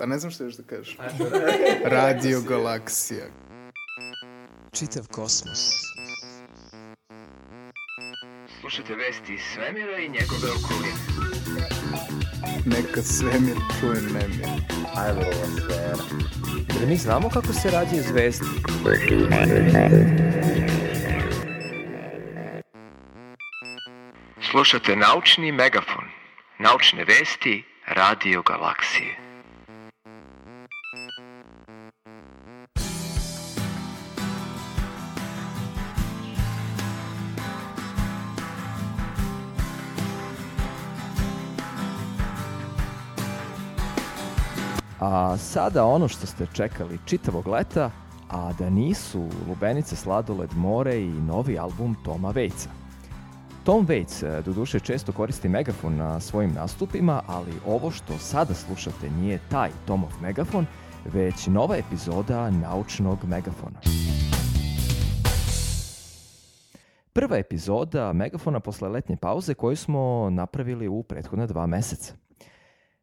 Pa ne znam što još da kažeš. Radio Galaksija. Čitav kosmos. Slušajte vesti iz svemira i njegove okoline. Neka svemir čuje nemir. Jer mi znamo kako se rađaju zvezde. Slušate naučni megafon. Naučne vesti Radio Galaksije. A sada ono što ste čekali čitavog leta, a da nisu Lubenice, Sladoled, More i novi album Toma Vejca. Tom e, doduše često koristi megafon na svojim nastupima, ali ovo što sada slušate nije taj Tomov megafon, već nova epizoda naučnog megafona. Prva epizoda megafona posle letnje pauze koju smo napravili u prethodna dva meseca.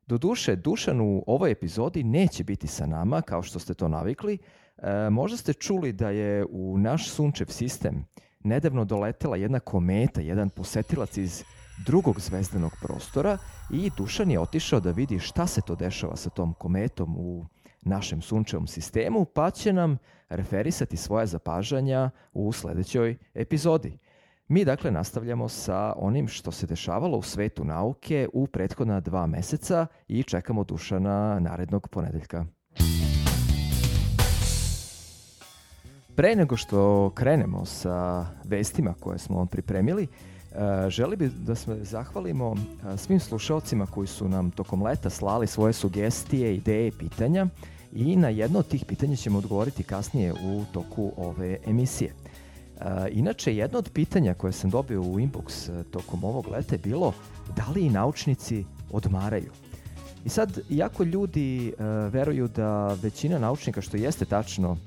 Doduše, Dušan u ovoj epizodi neće biti sa nama, kao što ste to navikli. E, možda ste čuli da je u naš sunčev sistem nedavno doletela jedna kometa, jedan posetilac iz drugog zvezdanog prostora i Dušan je otišao da vidi šta se to dešava sa tom kometom u našem sunčevom sistemu, pa će nam referisati svoje zapažanja u sledećoj epizodi. Mi dakle nastavljamo sa onim što se dešavalo u svetu nauke u prethodna dva meseca i čekamo Dušana narednog ponedeljka. Pre nego što krenemo sa vestima koje smo vam pripremili, e, želi bi da se zahvalimo e, svim slušalcima koji su nam tokom leta slali svoje sugestije, ideje, pitanja i na jedno od tih pitanja ćemo odgovoriti kasnije u toku ove emisije. E, inače, jedno od pitanja koje sam dobio u inbox tokom ovog leta je bilo da li i naučnici odmaraju. I sad, iako ljudi veruju da većina naučnika, što jeste tačno,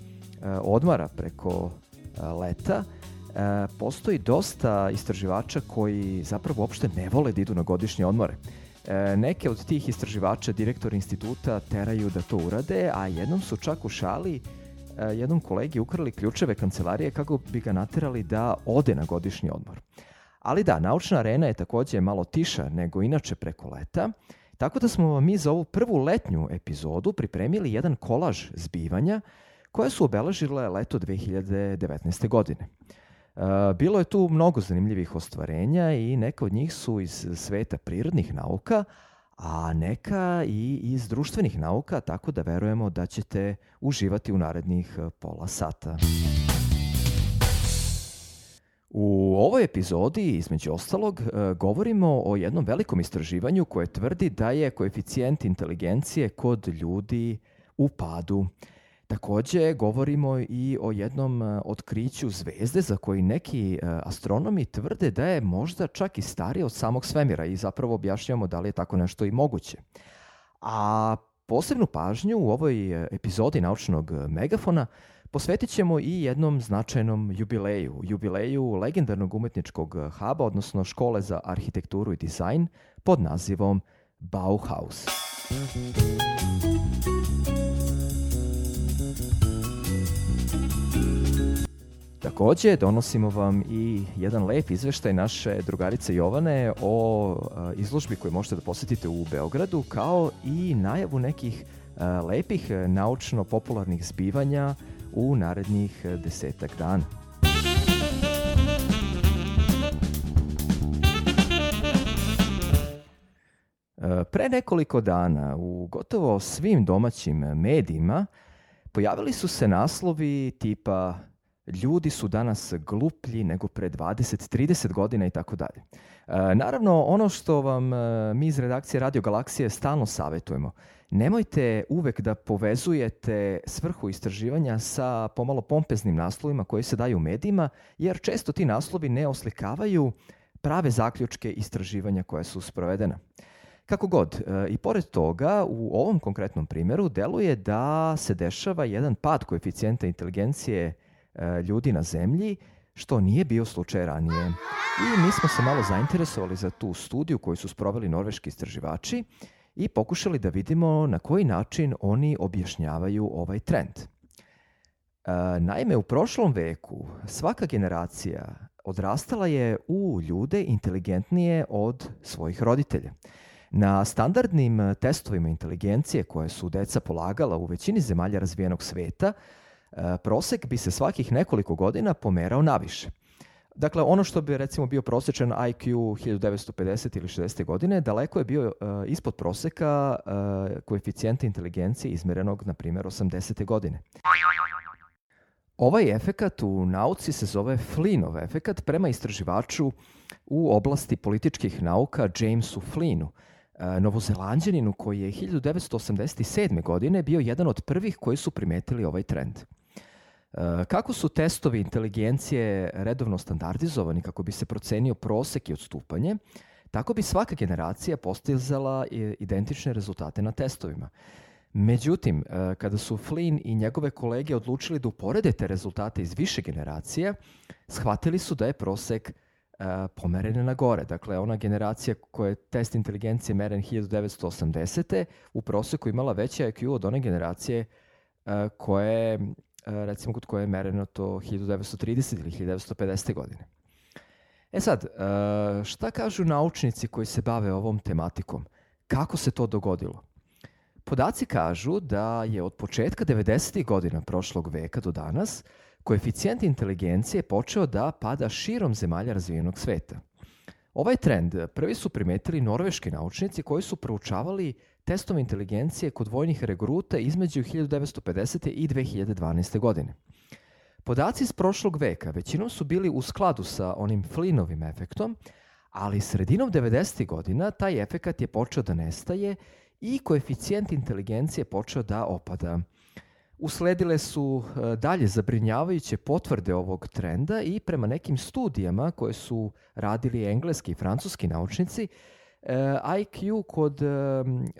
E, odmara preko e, leta, e, postoji dosta istraživača koji zapravo uopšte ne vole da idu na godišnje odmore. Neke od tih istraživača direktor instituta teraju da to urade, a jednom su čak u šali jednom kolegi ukrali ključeve kancelarije kako bi ga naterali da ode na godišnji odmor. Ali da, naučna arena je takođe malo tiša nego inače preko leta, tako da smo vam mi za ovu prvu letnju epizodu pripremili jedan kolaž zbivanja koje su obeležile leto 2019. godine. E, bilo je tu mnogo zanimljivih ostvarenja i neka od njih su iz sveta prirodnih nauka, a neka i iz društvenih nauka, tako da verujemo da ćete uživati u narednih pola sata. U ovoj epizodi, između ostalog, e, govorimo o jednom velikom istraživanju koje tvrdi da je koeficijent inteligencije kod ljudi u padu. Takođe, govorimo i o jednom e, otkriću zvezde za koji neki e, astronomi tvrde da je možda čak i starije od samog svemira i zapravo objašnjavamo da li je tako nešto i moguće. A posebnu pažnju u ovoj e, epizodi naučnog megafona posvetit ćemo i jednom značajnom jubileju, jubileju legendarnog umetničkog huba, odnosno škole za arhitekturu i dizajn pod nazivom Bauhaus. Takođe, donosimo vam i jedan lep izveštaj naše drugarice Jovane o izložbi koju možete da posetite u Beogradu, kao i najavu nekih lepih naučno-popularnih zbivanja u narednih desetak dana. Pre nekoliko dana u gotovo svim domaćim medijima pojavili su se naslovi tipa ljudi su danas gluplji nego pre 20-30 godina i tako dalje. E, naravno, ono što vam e, mi iz redakcije Radio Galaksije stalno savetujemo, nemojte uvek da povezujete svrhu istraživanja sa pomalo pompeznim naslovima koji se daju u medijima, jer često ti naslovi ne oslikavaju prave zaključke istraživanja koja su sprovedena. Kako god, e, i pored toga, u ovom konkretnom primjeru deluje da se dešava jedan pad koeficijenta inteligencije ljudi na zemlji, što nije bio slučaj ranije. I mi smo se malo zainteresovali za tu studiju koju su sproveli norveški istraživači i pokušali da vidimo na koji način oni objašnjavaju ovaj trend. E, naime, u prošlom veku svaka generacija odrastala je u ljude inteligentnije od svojih roditelja. Na standardnim testovima inteligencije koje su deca polagala u većini zemalja razvijenog sveta, e, prosek bi se svakih nekoliko godina pomerao naviše. Dakle, ono što bi recimo bio prosječan IQ 1950 ili 60. godine, daleko je bio uh, ispod proseka uh, koeficijenta inteligencije izmerenog, na primjer, 80. godine. Ovaj efekat u nauci se zove Flynnov efekat prema istraživaču u oblasti političkih nauka Jamesu Flynnu, uh, novozelanđaninu koji je 1987. godine bio jedan od prvih koji su primetili ovaj trend. E, kako su testovi inteligencije redovno standardizovani kako bi se procenio prosek i odstupanje, tako bi svaka generacija postizala identične rezultate na testovima. Međutim, e, kada su Flynn i njegove kolege odlučili da uporede te rezultate iz više generacija, shvatili su da je prosek e, pomeren na gore. Dakle, ona generacija koja je test inteligencije meren 1980. u proseku imala veći IQ od one generacije koje E, recimo kod koje je mereno to 1930 ili 1950. godine. E sad, e, šta kažu naučnici koji se bave ovom tematikom? Kako se to dogodilo? Podaci kažu da je od početka 90. godina prošlog veka do danas koeficijent inteligencije počeo da pada širom zemalja razvijenog sveta. Ovaj trend prvi su primetili norveški naučnici koji su proučavali testove inteligencije kod vojnih regruta između 1950. i 2012. godine. Podaci iz prošlog veka većinom su bili u skladu sa onim Flynnovim efektom, ali sredinom 90. godina taj efekat je počeo da nestaje i koeficijent inteligencije počeo da opada. Usledile su e, dalje zabrinjavajuće potvrde ovog trenda i prema nekim studijama koje su radili engleski i francuski naučnici, E, IQ kod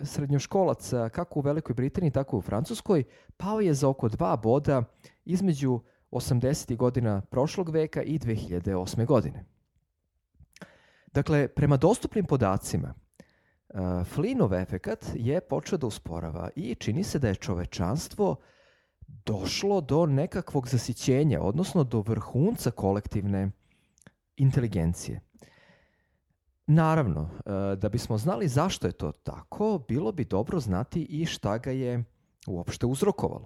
srednjoškolaca kako u Velikoj Britaniji, tako i u Francuskoj, pao je za oko dva boda između 80. godina prošlog veka i 2008. godine. Dakle, prema dostupnim podacima, uh, Flynnov efekat je počeo da usporava i čini se da je čovečanstvo došlo do nekakvog zasićenja, odnosno do vrhunca kolektivne inteligencije. Naravno, e, da bismo znali zašto je to tako, bilo bi dobro znati i šta ga je uopšte uzrokovalo.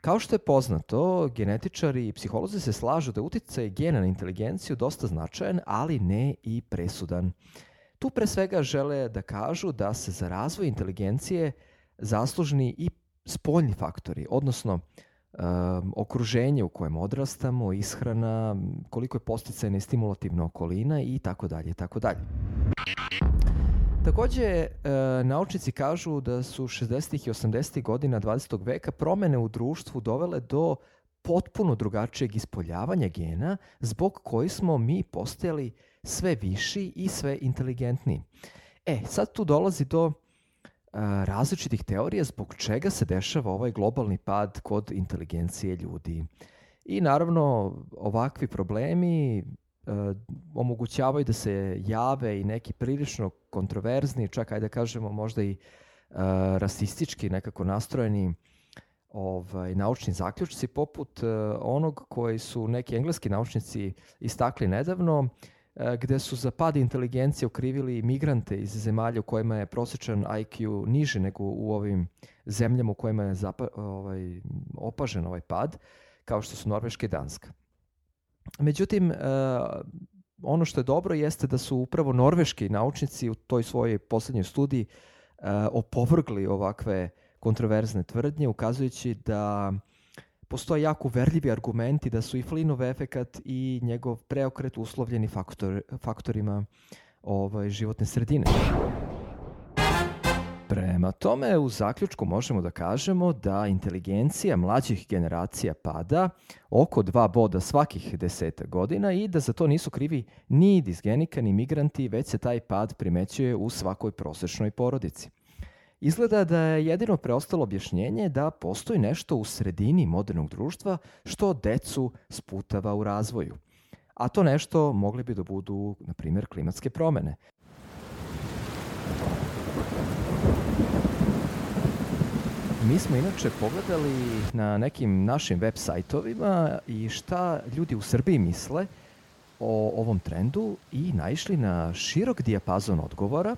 Kao što je poznato, genetičari i psiholozi se slažu da uticaj gena na inteligenciju dosta značajan, ali ne i presudan. Tu pre svega žele da kažu da se za razvoj inteligencije zaslužni i spoljni faktori, odnosno um, okruženje u kojem odrastamo, ishrana, koliko je posticajna i stimulativna okolina i tako dalje, tako dalje. Takođe, e, naučnici kažu da su 60. i 80. godina 20. veka promene u društvu dovele do potpuno drugačijeg ispoljavanja gena zbog koji smo mi postajali sve viši i sve inteligentniji. E, sad tu dolazi do različitih teorija zbog čega se dešava ovaj globalni pad kod inteligencije ljudi. I naravno, ovakvi problemi omogućavaju da se jave i neki prilično kontroverzni, čak ajde da kažemo možda i rasistički nekako nastrojeni ovaj, naučni zaključci, poput onog koji su neki engleski naučnici istakli nedavno, gde su za pad inteligencije okrivili migrante iz zemalja u kojima je prosječan IQ niže nego u ovim zemljama u kojima je zapa, ovaj, opažen ovaj pad, kao što su Norveška i Danska. Međutim, e, ono što je dobro jeste da su upravo norveški naučnici u toj svojoj poslednjoj studiji e, opovrgli ovakve kontroverzne tvrdnje, ukazujući da postoje jako verljivi argumenti da su i Flynnov efekat i njegov preokret uslovljeni faktor, faktorima ovaj, životne sredine. Prema tome, u zaključku možemo da kažemo da inteligencija mlađih generacija pada oko dva boda svakih deseta godina i da za to nisu krivi ni disgenika ni migranti, već se taj pad primećuje u svakoj prosečnoj porodici. Izgleda da je jedino preostalo objašnjenje da postoji nešto u sredini modernog društva što decu sputava u razvoju. A to nešto mogli bi da budu, na primjer, klimatske promene. mi smo inače pogledali na nekim našim web sajtovima i šta ljudi u Srbiji misle o ovom trendu i naišli na širok dijapazon odgovora,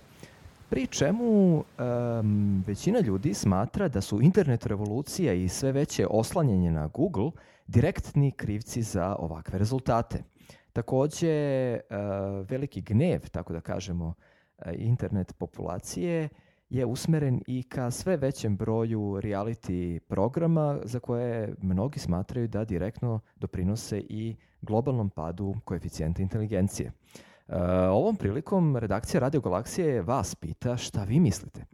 pri čemu em, većina ljudi smatra da su internet revolucija i sve veće oslanjanje na Google direktni krivci za ovakve rezultate. Takođe, e, veliki gnev, tako da kažemo, e, internet populacije je usmeren i ka sve većem broju reality programa za koje mnogi smatraju da direktno doprinose i globalnom padu koeficijenta inteligencije. E, ovom prilikom redakcija Radio Galaksije vas pita šta vi mislite.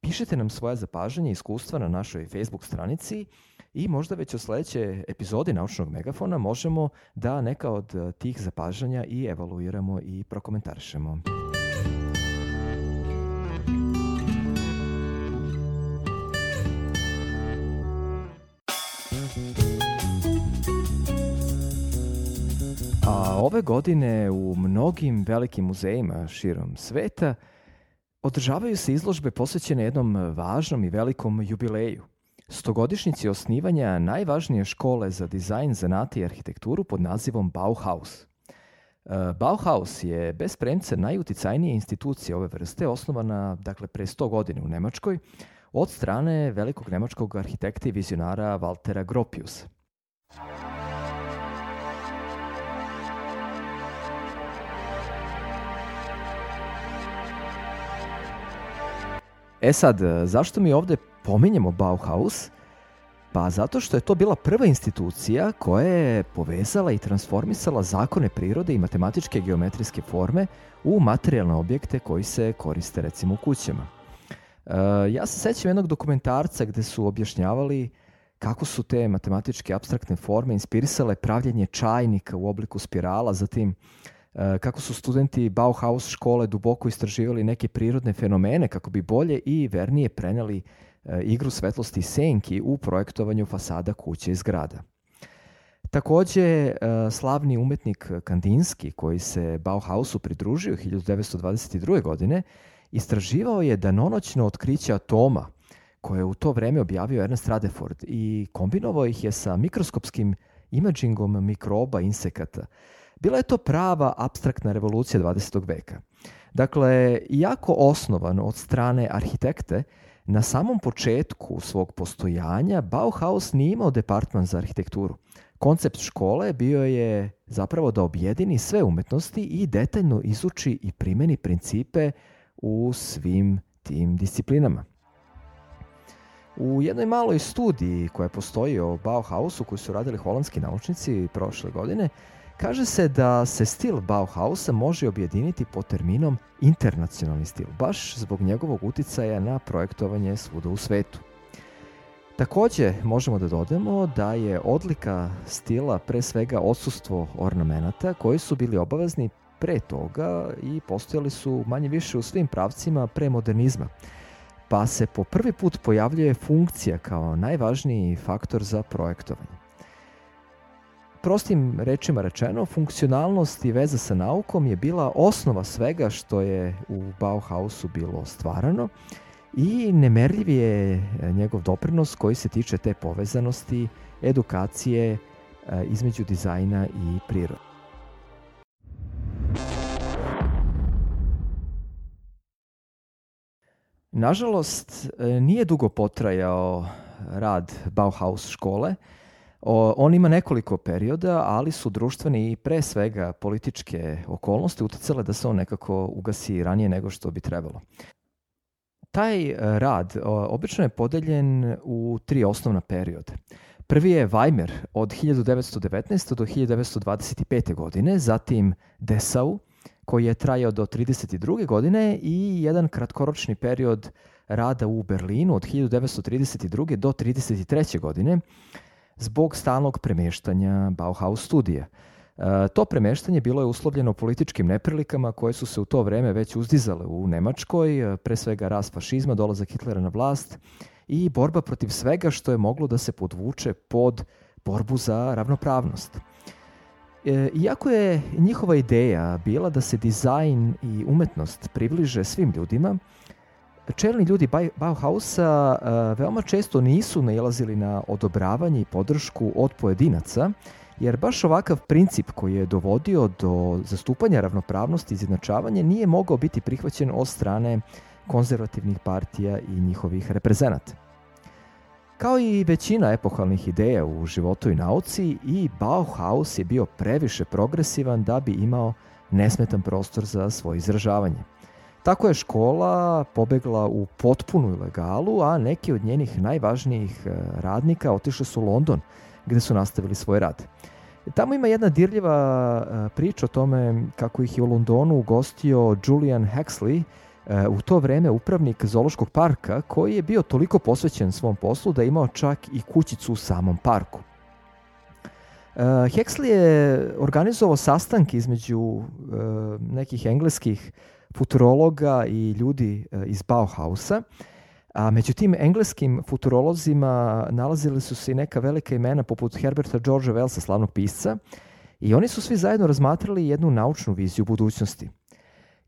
Pišite nam svoje zapažanje i iskustva na našoj Facebook stranici i možda već u sledeće epizodi Naučnog megafona možemo da neka od eh, tih zapažanja i evaluiramo i prokomentarišemo. Ove godine u mnogim velikim muzejima širom sveta održavaju se izložbe posvećene jednom važnom i velikom jubileju – stogodišnjici osnivanja najvažnije škole za dizajn, zanati i arhitekturu pod nazivom Bauhaus. E, Bauhaus je bez premce najuticajnije institucije ove vrste, osnovana dakle, pre 100 godina u Nemačkoj, od strane velikog nemačkog arhitekta i vizionara Waltera Gropiusa. E sad, zašto mi ovde pominjemo Bauhaus? Pa zato što je to bila prva institucija koja je povezala i transformisala zakone prirode i matematičke geometrijske forme u materijalne objekte koji se koriste recimo u kućama. E, ja se sećam jednog dokumentarca gde su objašnjavali kako su te matematičke abstraktne forme inspirisale pravljenje čajnika u obliku spirala, zatim e, kako su studenti Bauhaus škole duboko istraživali neke prirodne fenomene kako bi bolje i vernije preneli E, igru svetlosti senki u projektovanju fasada kuće i zgrada. Takođe, e, slavni umetnik Kandinski, koji se Bauhausu pridružio 1922. godine, istraživao je danonoćno otkriće atoma, koje je u to vreme objavio Ernest Rutherford i kombinovao ih je sa mikroskopskim imagingom mikroba insekata. Bila je to prava abstraktna revolucija 20. veka. Dakle, iako osnovan od strane arhitekte, Na samom početku svog postojanja Bauhaus nije imao departman za arhitekturu. Koncept škole bio je zapravo da objedini sve umetnosti i detaljno izuči i primeni principe u svim tim disciplinama. U jednoj maloj studiji koja postoji o Bauhausu koju su radili holandski naučnici prošle godine, Kaže se da se stil Bauhausa može objediniti po terminom internacionalni stil, baš zbog njegovog uticaja na projektovanje svuda u svetu. Takođe, možemo da dodamo da je odlika stila pre svega odsustvo ornamenata koji su bili obavezni pre toga i postojali su manje više u svim pravcima pre modernizma. Pa se po prvi put pojavljuje funkcija kao najvažniji faktor za projektovanje prostim rečima rečeno, funkcionalnost i veza sa naukom je bila osnova svega što je u Bauhausu bilo stvarano i nemerljiv je njegov doprinos koji se tiče te povezanosti, edukacije e, između dizajna i prirode. Nažalost, e, nije dugo potrajao rad Bauhaus škole, O, on ima nekoliko perioda, ali su društvene i pre svega političke okolnosti uticale da se on nekako ugasi ranije nego što bi trebalo. Taj e, rad obično je podeljen u tri osnovna perioda. Prvi je Weimar od 1919. do 1925. godine, zatim Dessau koji je trajao do 32. godine i jedan kratkoročni period rada u Berlinu od 1932. do 33. godine zbog stalnog premeštanja Bauhaus studija. E, to premeštanje bilo je uslovljeno političkim neprilikama koje su se u to vreme već uzdizale u Nemačkoj, e, pre svega rast fašizma, dolazak Hitlera na vlast i borba protiv svega što je moglo da se podvuče pod borbu za ravnopravnost. E, iako je njihova ideja bila da se dizajn i umetnost približe svim ljudima, čelni ljudi Bau- Bauhausa e, veoma često nisu nailazili na odobravanje i podršku od pojedinaca, jer baš ovakav princip koji je dovodio do zastupanja ravnopravnosti i izjednačavanja nije mogao biti prihvaćen od strane konzervativnih partija i njihovih reprezenata. Kao i većina epohalnih ideja u životu i nauci, i Bauhaus je bio previše progresivan da bi imao nesmetan prostor za svoje izražavanje. Tako je škola pobegla u potpunu ilegalu, a neki od njenih najvažnijih e, radnika otišli su u London, gde su nastavili svoj rad. Tamo ima jedna dirljiva e, priča o tome kako ih je u Londonu ugostio Julian Huxley, e, u to vreme upravnik zoološkog parka, koji je bio toliko posvećen svom poslu da je imao čak i kućicu u samom parku. Huxley je organizovao sastanke između nekih engleskih futurologa i ljudi uh, iz Bauhausa, a među tim engleskim futurolozima nalazili su se i neka velika imena poput Herberta Georgea Wellsa, slavnog pisca, i oni su svi zajedno razmatrali jednu naučnu viziju budućnosti.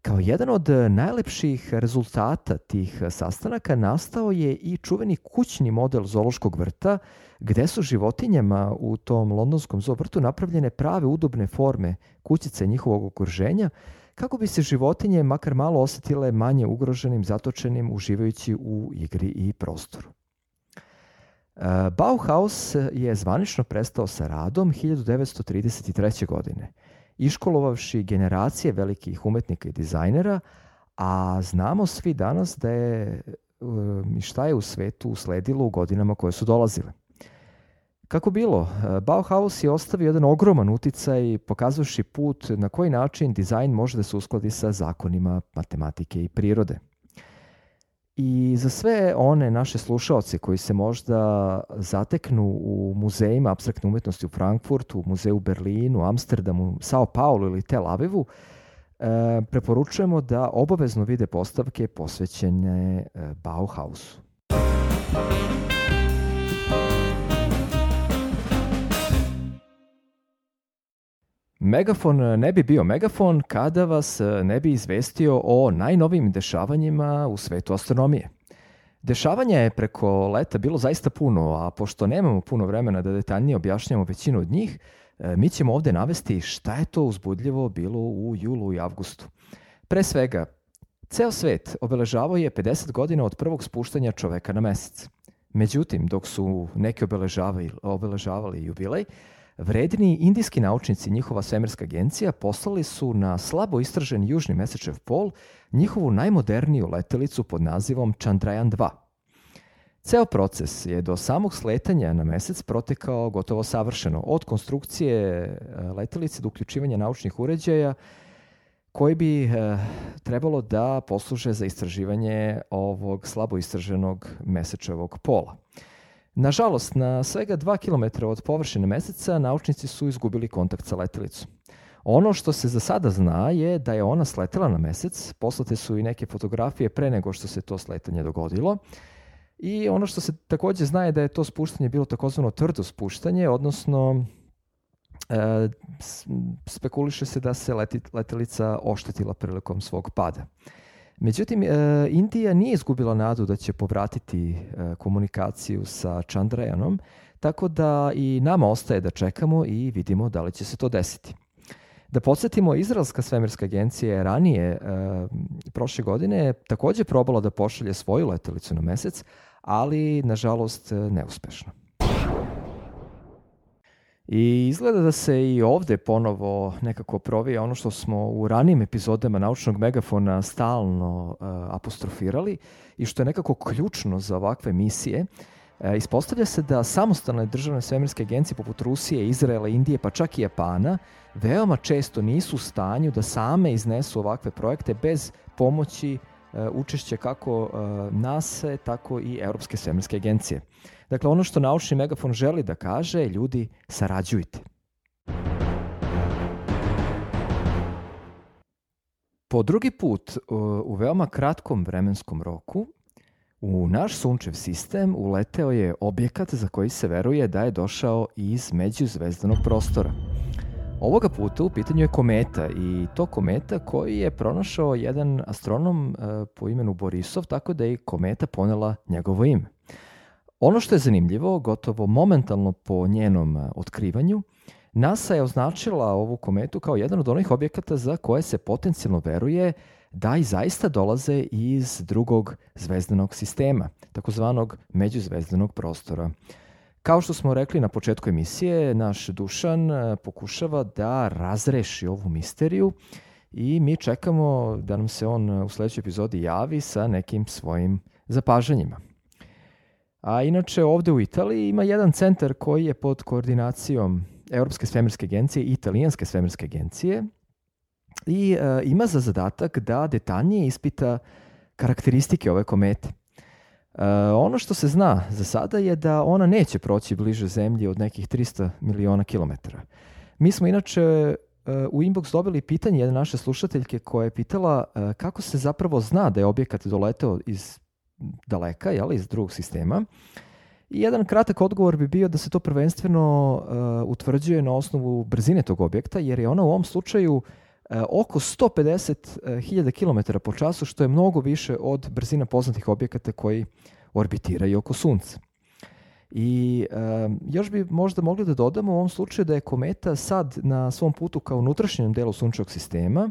Kao jedan od najlepših rezultata tih sastanaka nastao je i čuveni kućni model zoološkog vrta, gde su životinjama u tom londonskom zoovrtu napravljene prave udobne forme kućice njihovog okruženja, kako bi se životinje makar malo osetile manje ugroženim, zatočenim, uživajući u igri i prostoru. E, Bauhaus je zvanično prestao sa radom 1933. godine, iškolovavši generacije velikih umetnika i dizajnera, a znamo svi danas da je i šta je u svetu usledilo u godinama koje su dolazile. Kako bilo, Bauhaus je ostavio jedan ogroman uticaj pokazavši put na koji način dizajn može da se uskladi sa zakonima matematike i prirode. I za sve one naše slušaoce koji se možda zateknu u muzejima abstraktne umetnosti u Frankfurtu, u muzeju u Berlinu, Amsterdamu, Sao Paulo ili Tel Avivu, e, preporučujemo da obavezno vide postavke posvećene e, Bauhausu. Megafon ne bi bio megafon kada vas ne bi izvestio o najnovijim dešavanjima u svetu astronomije. Dešavanja je preko leta bilo zaista puno, a pošto nemamo puno vremena da detaljnije objašnjamo većinu od njih, mi ćemo ovde navesti šta je to uzbudljivo bilo u julu i avgustu. Pre svega, ceo svet obeležavao je 50 godina od prvog spuštanja čoveka na mesec. Međutim, dok su neki obeležavali, obeležavali jubilej, Vredni indijski naučnici njihova svemirska agencija poslali su na slabo istražen južni mesečev pol njihovu najmoderniju letelicu pod nazivom Chandrayaan 2. Ceo proces je do samog sletanja na mesec protekao gotovo savršeno, od konstrukcije e, letelice do uključivanja naučnih uređaja koji bi e, trebalo da posluže za istraživanje ovog slabo istraženog mesečevog pola. Nažalost, na svega 2 km od površine meseca naučnici su izgubili kontakt sa letelicom. Ono što se za sada zna je da je ona sletela na mesec, poslate su i neke fotografije pre nego što se to sletanje dogodilo. I ono što se takođe zna je da je to spuštanje bilo takozvano tvrdo spuštanje, odnosno e, spekuliše se da se leti, letelica oštetila prilikom svog pada. Međutim, e, Indija nije izgubila nadu da će povratiti e, komunikaciju sa Chandrayanom, tako da i nama ostaje da čekamo i vidimo da li će se to desiti. Da podsjetimo, Izraelska svemirska agencija je ranije, e, prošle godine, takođe probala da pošalje svoju letelicu na mesec, ali, nažalost, neuspešno. I izgleda da se i ovde ponovo nekako provija ono što smo u ranijim epizodama naučnog megafona stalno uh, apostrofirali i što je nekako ključno za ovakve misije. Uh, ispostavlja se da samostalne državne svemirske agencije poput Rusije, Izraela, Indije pa čak i Japana veoma često nisu u stanju da same iznesu ovakve projekte bez pomoći uh, učešća kako uh, NASA, tako i Europske svemirske agencije. Dakle, ono što naučni megafon želi da kaže, ljudi, sarađujte. Po drugi put, u veoma kratkom vremenskom roku, u naš sunčev sistem uleteo je objekat za koji se veruje da je došao iz međuzvezdanog prostora. Ovoga puta u pitanju je kometa i to kometa koji je pronašao jedan astronom e, po imenu Borisov, tako da je kometa ponela njegovo ime. Ono što je zanimljivo, gotovo momentalno po njenom e, otkrivanju, NASA je označila ovu kometu kao jedan od onih objekata za koje se potencijalno veruje da i zaista dolaze iz drugog zvezdanog sistema, takozvanog međuzvezdanog prostora. Kao što smo rekli na početku emisije, naš Dušan e, pokušava da razreši ovu misteriju i mi čekamo da nam se on u sledećoj epizodi javi sa nekim svojim zapažanjima. A inače ovde u Italiji ima jedan centar koji je pod koordinacijom Europske svemirske agencije i Italijanske svemirske agencije i e, ima za zadatak da detaljnije ispita karakteristike ove komete. Uh, ono što se zna za sada je da ona neće proći bliže zemlji od nekih 300 miliona kilometara. Mi smo inače uh, u inbox dobili pitanje jedne naše slušateljke koja je pitala uh, kako se zapravo zna da je objekat doleteo iz daleka, jel, iz drugog sistema. I jedan kratak odgovor bi bio da se to prvenstveno uh, utvrđuje na osnovu brzine tog objekta, jer je ona u ovom slučaju uh, oko 150.000 km po času, što je mnogo više od brzina poznatih objekata koji orbitiraju oko Sunca. I e, još bi možda mogli da dodamo u ovom slučaju da je kometa sad na svom putu ka unutrašnjem delu sunčevog sistema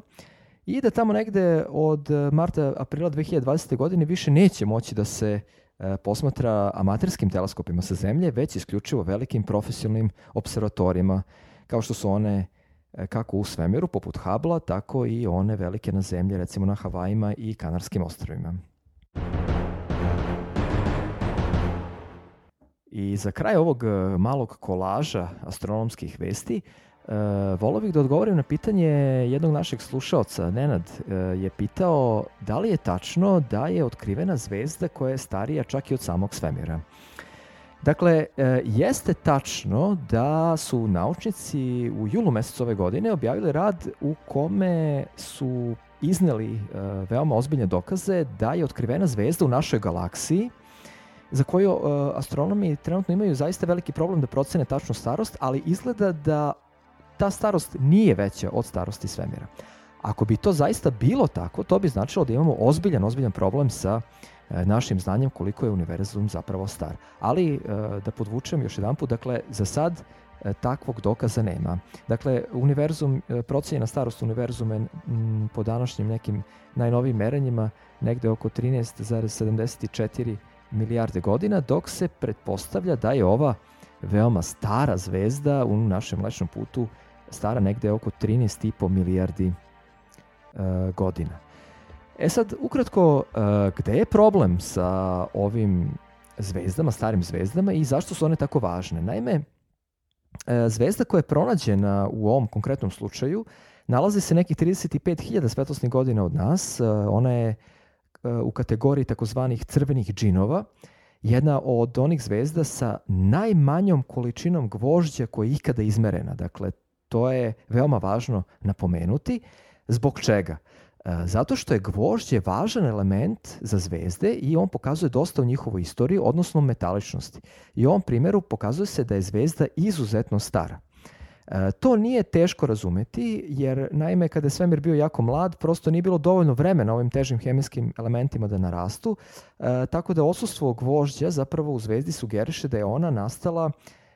i da tamo negde od marta, aprila 2020. godine više neće moći da se e, posmatra amaterskim teleskopima sa Zemlje, već isključivo velikim profesionalnim observatorijima, kao što su one e, kako u svemiru, poput Hubble-a, tako i one velike na Zemlji, recimo na Havajima i Kanarskim ostrovima. I za kraj ovog e, malog kolaža astronomskih vesti, Uh, volao bih da odgovorim na pitanje jednog našeg slušaoca. Nenad uh, je pitao da li je tačno da je otkrivena zvezda koja je starija čak i od samog svemira. Dakle, uh, jeste tačno da su naučnici u julu mesecu ove godine objavili rad u kome su izneli veoma ozbiljne dokaze da je otkrivena zvezda u našoj galaksiji za koju astronomi trenutno imaju zaista veliki problem da procene tačnu starost, ali izgleda da ta starost nije veća od starosti svemira. Ako bi to zaista bilo tako, to bi značilo da imamo ozbiljan, ozbiljan problem sa e, našim znanjem koliko je univerzum zapravo star. Ali, e, da podvučem još jedan put, dakle, za sad e, takvog dokaza nema. Dakle, univerzum, procenjena starost univerzuma po današnjim nekim najnovijim merenjima negde oko 13,74 milijarde godina, dok se pretpostavlja da je ova veoma stara zvezda u našem mlečnom putu stara negde oko 13,5 milijardi uh, godina. E sad, ukratko, uh, gde je problem sa ovim zvezdama, starim zvezdama i zašto su one tako važne? Naime, uh, zvezda koja je pronađena u ovom konkretnom slučaju nalazi se nekih 35.000 svetlosnih godina od nas. Uh, ona je u kategoriji takozvanih crvenih džinova, jedna od onih zvezda sa najmanjom količinom gvožđa koja je ikada izmerena. Dakle, to je veoma važno napomenuti. Zbog čega? E, zato što je gvožđe važan element za zvezde i on pokazuje dosta o njihovoj istoriji, odnosno metaličnosti. I u ovom primjeru pokazuje se da je zvezda izuzetno stara. E, to nije teško razumeti, jer naime kada je svemir bio jako mlad, prosto nije bilo dovoljno vremena ovim težim hemijskim elementima da narastu, e, tako da osustvo gvožđa zapravo u zvezdi sugeriše da je ona nastala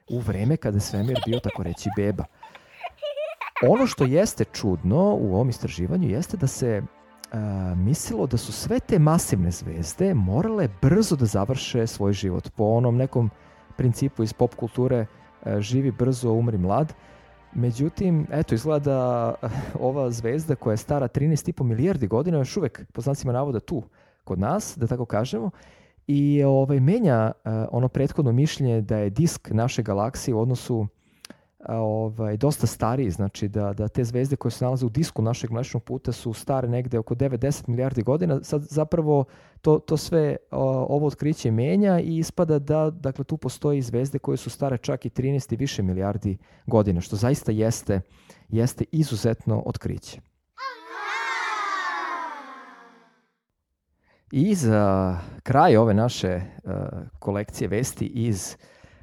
u vreme kada je svemir bio tako reći beba. Ono što jeste čudno u ovom istraživanju jeste da se uh, mislilo da su sve te masivne zvezde morale brzo da završe svoj život. Po onom nekom principu iz pop kulture uh, živi brzo, umri mlad. Međutim, eto, izgleda da ova zvezda koja je stara 13,5 milijardi godina još uvek, po znacima navoda, tu kod nas, da tako kažemo, i ovaj, menja uh, ono prethodno mišljenje da je disk naše galaksije u odnosu ovaj, dosta stariji, znači da, da te zvezde koje se nalaze u disku našeg mlečnog puta su stare negde oko 9-10 milijardi godina, sad zapravo to, to sve o, ovo otkriće menja i ispada da dakle, tu postoji zvezde koje su stare čak i 13 i više milijardi godina, što zaista jeste, jeste izuzetno otkriće. I za kraj ove naše uh, kolekcije vesti iz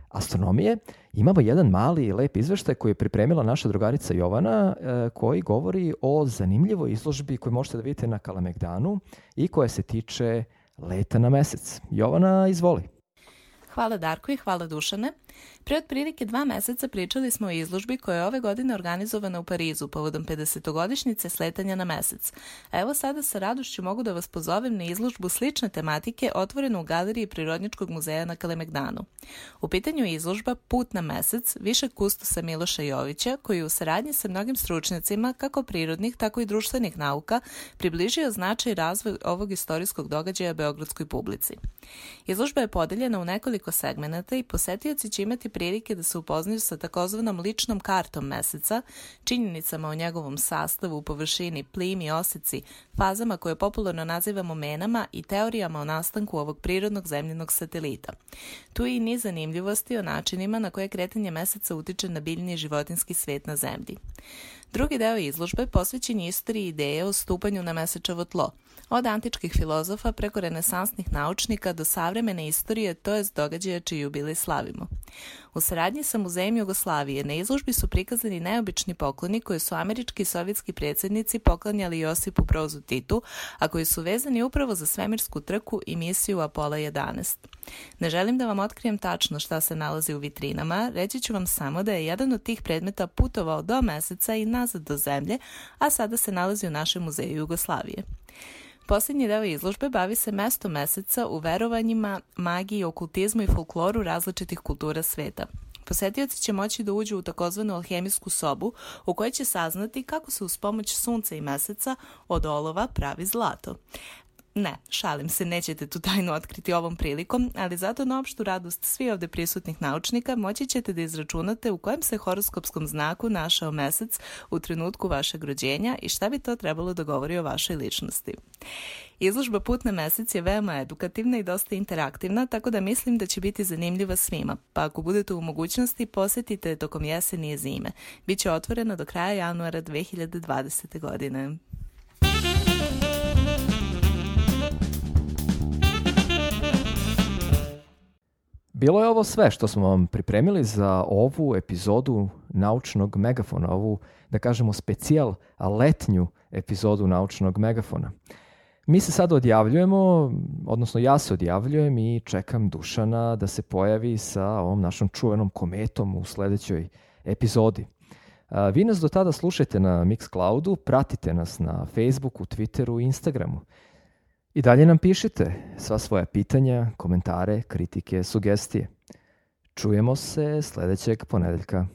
astronomije, imamo jedan mali lep izveštaj koji je pripremila naša drugarica Jovana e, koji govori o zanimljivoj izložbi koju možete da vidite na Kalemegdanu i koja se tiče leta na mesec. Jovana, izvoli. Hvala Darko i hvala Dušane. Pre otprilike dva meseca pričali smo o izložbi koja je ove godine organizovana u Parizu povodom 50-godišnjice sletanja na mesec. A evo sada sa radošću mogu da vas pozovem na izložbu slične tematike otvorenu u Galeriji Prirodnjačkog muzeja na Kalemegdanu. U pitanju je izložba Put na mesec višeg kustosa Miloša Jovića koji u saradnji sa mnogim stručnjacima kako prirodnih tako i društvenih nauka približio značaj razvoj ovog istorijskog događaja beogradskoj publici. Izložba je podeljena u nekoliko segmenata i posetioci će imati prilike da se upoznaju sa takozvanom ličnom kartom meseca, činjenicama o njegovom sastavu, površini, plimi, oseci, fazama koje popularno nazivamo menama i teorijama o nastanku ovog prirodnog zemljenog satelita. Tu je i niz zanimljivosti o načinima na koje kretanje meseca utiče na biljni i životinski svet na zemlji. Drugi deo izložbe posvećen je istoriji ideje o stupanju na mesečevo tlo, od antičkih filozofa preko renesansnih naučnika do savremene istorije, to je događaja čiji jubilej slavimo. U saradnji sa Muzejem Jugoslavije na izložbi su prikazani neobični pokloni koje su američki i sovjetski predsjednici poklanjali Josipu Brozu Titu, a koji su vezani upravo za svemirsku trku i misiju Apola 11. Ne želim da vam otkrijem tačno šta se nalazi u vitrinama, reći ću vam samo da je jedan od tih predmeta putovao do meseca i nazad do zemlje, a sada se nalazi u našem muzeju Jugoslavije. Posljednji deo izložbe bavi se mesto meseca u verovanjima, magiji, okultizmu i folkloru različitih kultura sveta. Posetioci će moći da uđu u takozvanu alhemijsku sobu u kojoj će saznati kako se uz pomoć sunca i meseca od olova pravi zlato. Ne, šalim se, nećete tu tajnu otkriti ovom prilikom, ali zato na opštu radost svi ovde prisutnih naučnika moći ćete da izračunate u kojem se horoskopskom znaku našao mesec u trenutku vašeg rođenja i šta bi to trebalo da govori o vašoj ličnosti. Izložba Put na mesec je veoma edukativna i dosta interaktivna, tako da mislim da će biti zanimljiva svima, pa ako budete u mogućnosti posetite tokom jeseni i zime. Biće otvorena do kraja januara 2020. godine. Bilo je ovo sve što smo vam pripremili za ovu epizodu naučnog megafona, ovu, da kažemo, specijal letnju epizodu naučnog megafona. Mi se sad odjavljujemo, odnosno ja se odjavljujem i čekam Dušana da se pojavi sa ovom našom čuvenom kometom u sledećoj epizodi. Vi nas do tada slušajte na Mixcloudu, pratite nas na Facebooku, Twitteru i Instagramu. I dalje nam pišite sva svoja pitanja, komentare, kritike, sugestije. Čujemo se sledećeg ponedeljka.